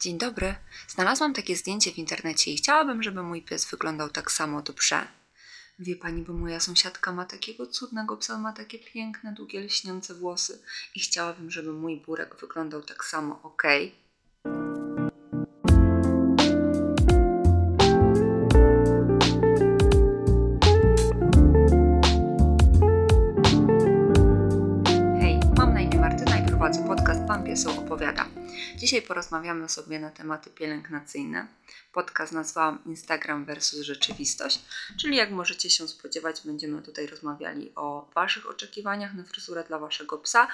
Dzień dobry. Znalazłam takie zdjęcie w internecie i chciałabym, żeby mój pies wyglądał tak samo dobrze. Wie pani, bo moja sąsiadka ma takiego cudnego psa, ma takie piękne, długie, lśniące włosy i chciałabym, żeby mój burek wyglądał tak samo, ok? Hej, Dzisiaj porozmawiamy sobie na tematy pielęgnacyjne. Podcast nazwałam Instagram versus rzeczywistość, czyli jak możecie się spodziewać, będziemy tutaj rozmawiali o Waszych oczekiwaniach na fryzurę dla Waszego psa,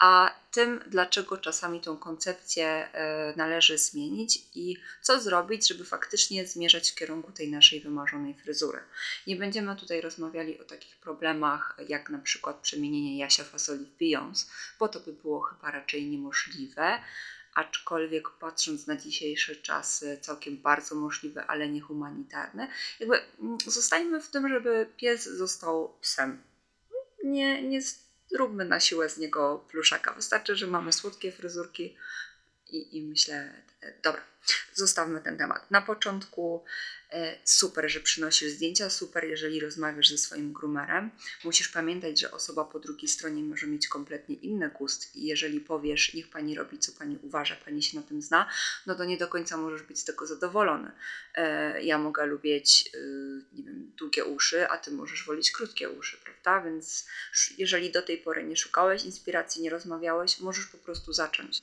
a tym, dlaczego czasami tą koncepcję e, należy zmienić i co zrobić, żeby faktycznie zmierzać w kierunku tej naszej wymarzonej fryzury. Nie będziemy tutaj rozmawiali o takich problemach, jak na przykład przemienienie jasia fasoli w Beyoncé, bo to by było chyba raczej niemożliwe aczkolwiek patrząc na dzisiejsze czasy, całkiem bardzo możliwe, ale niehumanitarne. Jakby mm, zostańmy w tym, żeby pies został psem. Nie, nie zróbmy na siłę z niego pluszaka. Wystarczy, że mamy słodkie fryzurki i, i myślę, dobra, zostawmy ten temat. Na początku e, super, że przynosisz zdjęcia, super, jeżeli rozmawiasz ze swoim groomerem. Musisz pamiętać, że osoba po drugiej stronie może mieć kompletnie inny gust i jeżeli powiesz, niech pani robi, co pani uważa, pani się na tym zna, no to nie do końca możesz być z tego zadowolony. E, ja mogę lubić, e, nie wiem, długie uszy, a ty możesz wolić krótkie uszy, prawda? Więc jeżeli do tej pory nie szukałeś inspiracji, nie rozmawiałeś, możesz po prostu zacząć.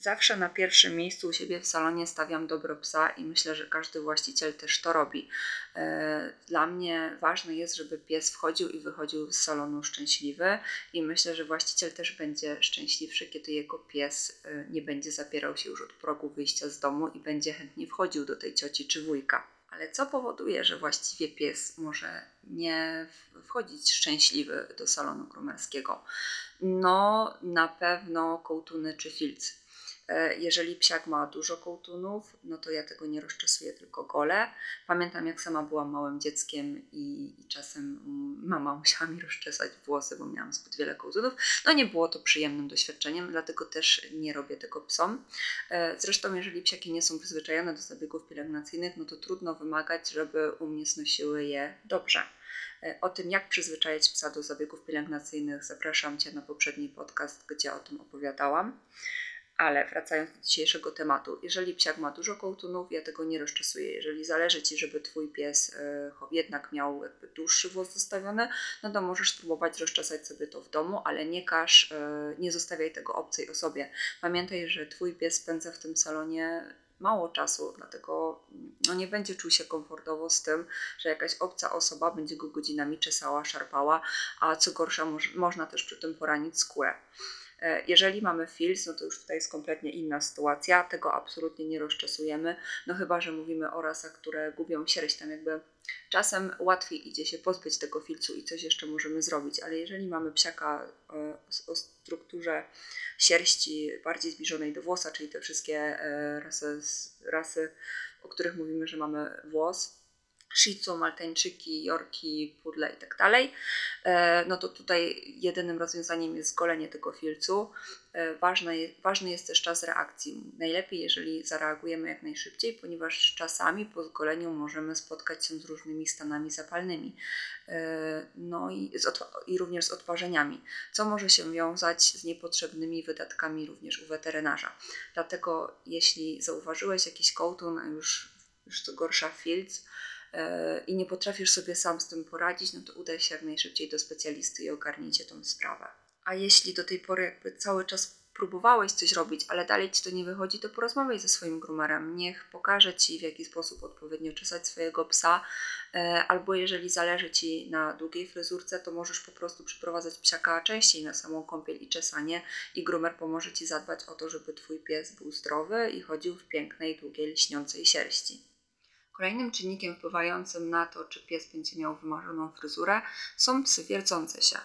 Zawsze na pierwszym miejscu u siebie w salonie stawiam dobro psa i myślę, że każdy właściciel też to robi. E, dla mnie ważne jest, żeby pies wchodził i wychodził z salonu szczęśliwy i myślę, że właściciel też będzie szczęśliwszy, kiedy jego pies e, nie będzie zapierał się już od progu wyjścia z domu i będzie chętnie wchodził do tej cioci czy wujka. Ale co powoduje, że właściwie pies może nie wchodzić szczęśliwy do salonu grumerskiego? No, na pewno kołtuny czy filcy. E, jeżeli psiak ma dużo kołtunów, no to ja tego nie rozczesuję, tylko gole. Pamiętam, jak sama byłam małym dzieckiem i, i, czasem mama musiała mi rozczesać włosy, bo miałam zbyt wiele kołtunów. No nie było to przyjemnym doświadczeniem, dlatego też nie robię tego psom. E, zresztą, jeżeli psiaki nie są przyzwyczajone do zabiegów pielęgnacyjnych, no to trudno wymagać, żeby u mnie snosiły je dobrze. E, o tym, jak przyzwyczajać psa do zabiegów pielęgnacyjnych, zapraszam Cię na poprzedni podcast, gdzie o tym opowiadałam. Ale wracając do dzisiejszego tematu, jeżeli psiak ma dużo kołtunów, ja tego nie rozczesuję. Jeżeli zależy Ci, żeby Twój pies e, jednak miał jakby dłuższy włos zostawiony, no to możesz spróbować rozczesać sobie to w domu, ale nie każ, e, nie zostawiaj tego obcej osobie. Pamiętaj, że Twój pies spędza w tym salonie mało czasu, dlatego no, nie będzie czuł się komfortowo z tym, że jakaś obca osoba będzie go godzinami czesała, szarpała, a co gorsza, moż, można też przy tym poranić skórę. E, jeżeli mamy filz, no to już tutaj jest kompletnie inna sytuacja, tego absolutnie nie rozczesujemy, no chyba, że mówimy o rasach, które gubią sierść, tam jakby czasem łatwiej idzie się pozbyć tego filcu i coś jeszcze możemy zrobić, ale jeżeli mamy psiaka e, o strukturze sierści bardziej zbliżonej do włosa, czyli te wszystkie e, rasy, rasy o których mówimy, że mamy włos, Shih Maltańczyki, Yorki, Pudle i tak e, no to tutaj jedynym rozwiązaniem jest zgolenie tego filcu. E, ważne, ważny jest też czas reakcji. Najlepiej, jeżeli zareagujemy jak najszybciej, ponieważ czasami po zgoleniu możemy spotkać się z różnymi stanami zapalnymi, e, no i, i również z odparzeniami, co może się wiązać z niepotrzebnymi wydatkami również u weterynarza. Dlatego jeśli zauważyłeś jakiś kołtun, już, już co gorsza filc, i nie potrafisz sobie sam z tym poradzić, no to udaj się jak najszybciej do specjalisty i ogarnijcie tą sprawę. A jeśli do tej pory jakby cały czas próbowałeś coś robić, ale dalej ci to nie wychodzi, to porozmawiaj ze swoim groomerem. Niech pokaże ci, w jaki sposób odpowiednio czesać swojego psa, e, albo jeżeli zależy ci na długiej fryzurce, to możesz po prostu przyprowadzać psiaka częściej na samą kąpiel i czesanie i groomer pomoże ci zadbać o to, żeby twój pies był zdrowy i chodził w pięknej, długiej, lśniącej sierści. Kolejnym czynnikiem wpływającym na to, czy pies będzie miał wymarzoną fryzurę, są psy wiercące się.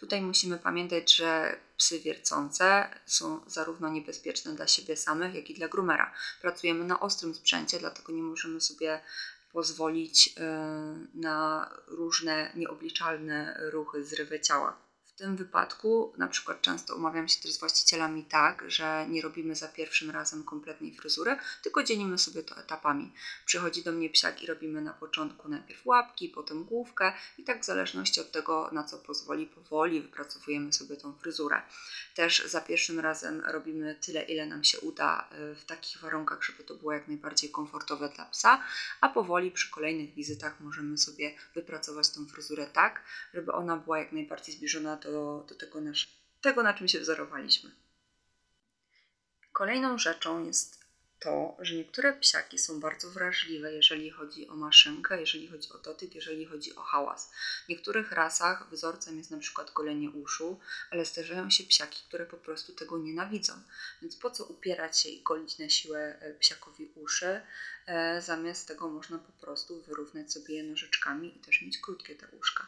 Tutaj musimy pamiętać, że psy wiercące są zarówno niebezpieczne dla siebie samych, jak i dla groomera. Pracujemy na ostrym sprzęcie, dlatego nie możemy sobie pozwolić y, na różne nieobliczalne ruchy, zrywy ciała tym wypadku na przykład często umawiam się też z właścicielami tak, że nie robimy za pierwszym razem kompletnej fryzury, tylko dzielimy sobie to etapami. Przychodzi do mnie psiak i robimy na początku najpierw łapki, potem główkę i tak w zależności od tego, na co pozwoli, powoli wypracowujemy sobie tą fryzurę. Też za pierwszym razem robimy tyle, ile nam się uda y, w takich warunkach, żeby to było jak najbardziej komfortowe dla psa, a powoli przy kolejnych wizytach możemy sobie wypracować tą fryzurę tak, żeby ona była jak najbardziej zbliżona do do, do tego, nasz, tego, na czym się wzorowaliśmy. Kolejną rzeczą jest to, że niektóre psiaki są bardzo wrażliwe, jeżeli chodzi o maszynkę, jeżeli chodzi o dotyk, jeżeli chodzi o hałas. W niektórych rasach wzorcem jest na przykład golenie uszu, ale zdarzają się psiaki, które po prostu tego nienawidzą. Więc po co upierać się i golić na siłę e, psiakowi uszy? E, zamiast tego można po prostu wyrównać sobie je nożyczkami i też mieć krótkie te uszka.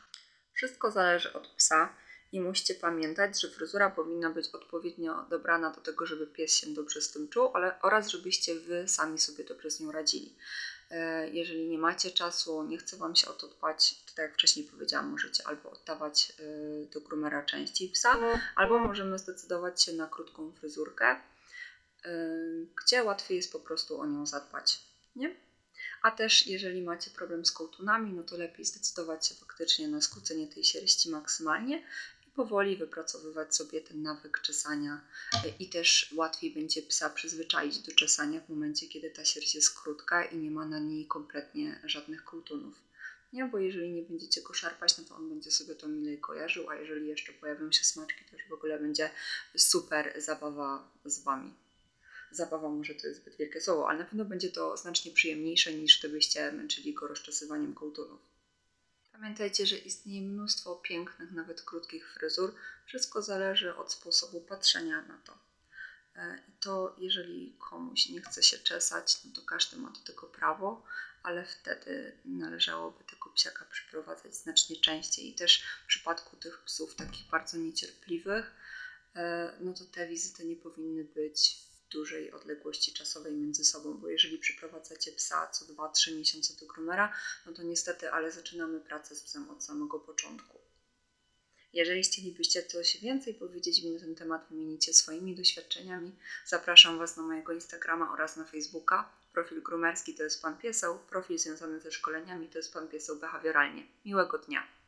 Wszystko zależy od psa i musicie pamiętać, że fryzura powinna być odpowiednio dobrana do tego, żeby pies się dobrze z tym czuł, ale, oraz żebyście wy sami sobie dobrze z nią radzili. E, jeżeli nie macie czasu, nie chce Wam się o to dbać, to tak jak wcześniej powiedziałam, możecie albo oddawać e, do groomera częściej psa, albo możemy zdecydować się na krótką fryzurkę, e, gdzie łatwiej jest po prostu o nią zadbać. Nie? A też jeżeli macie problem z kołtunami, no to lepiej zdecydować się faktycznie na skrócenie tej sierści maksymalnie powoli wypracowywać sobie ten nawyk czesania i też łatwiej będzie psa przyzwyczaić do czesania w momencie, kiedy ta sierść jest krótka i nie ma na niej kompletnie żadnych kultunów. Nie, bo jeżeli nie będziecie go szarpać, no to on będzie sobie to milej kojarzył, a jeżeli jeszcze pojawią się smaczki, to już w ogóle będzie super zabawa z Wami. Zabawa może to jest zbyt wielkie słowo, ale na pewno będzie to znacznie przyjemniejsze niż gdybyście męczyli go rozczesywaniem kołtunów. Pamiętajcie, że istnieje mnóstwo pięknych, nawet krótkich fryzur. Wszystko zależy od sposobu patrzenia na to. E, I to, jeżeli komuś nie chce się czesać, no to każdy ma do tego prawo, ale wtedy należałoby tego psiaka przyprowadzać znacznie częściej. I też w przypadku tych psów takich bardzo niecierpliwych, e, no to te wizyty nie powinny być dużej odległości czasowej między sobą, bo jeżeli przyprowadzacie psa co 2-3 miesiące do groomera, no to niestety, ale zaczynamy pracę z psem od samego początku. Jeżeli chcielibyście coś więcej powiedzieć mi na ten temat, wymienicie swoimi doświadczeniami, zapraszam Was na mojego Instagrama oraz na Facebooka. Profil groomerski to jest Pan Pieseł, profil związany ze szkoleniami to jest Pan Pieseł Behawioralnie. Miłego dnia!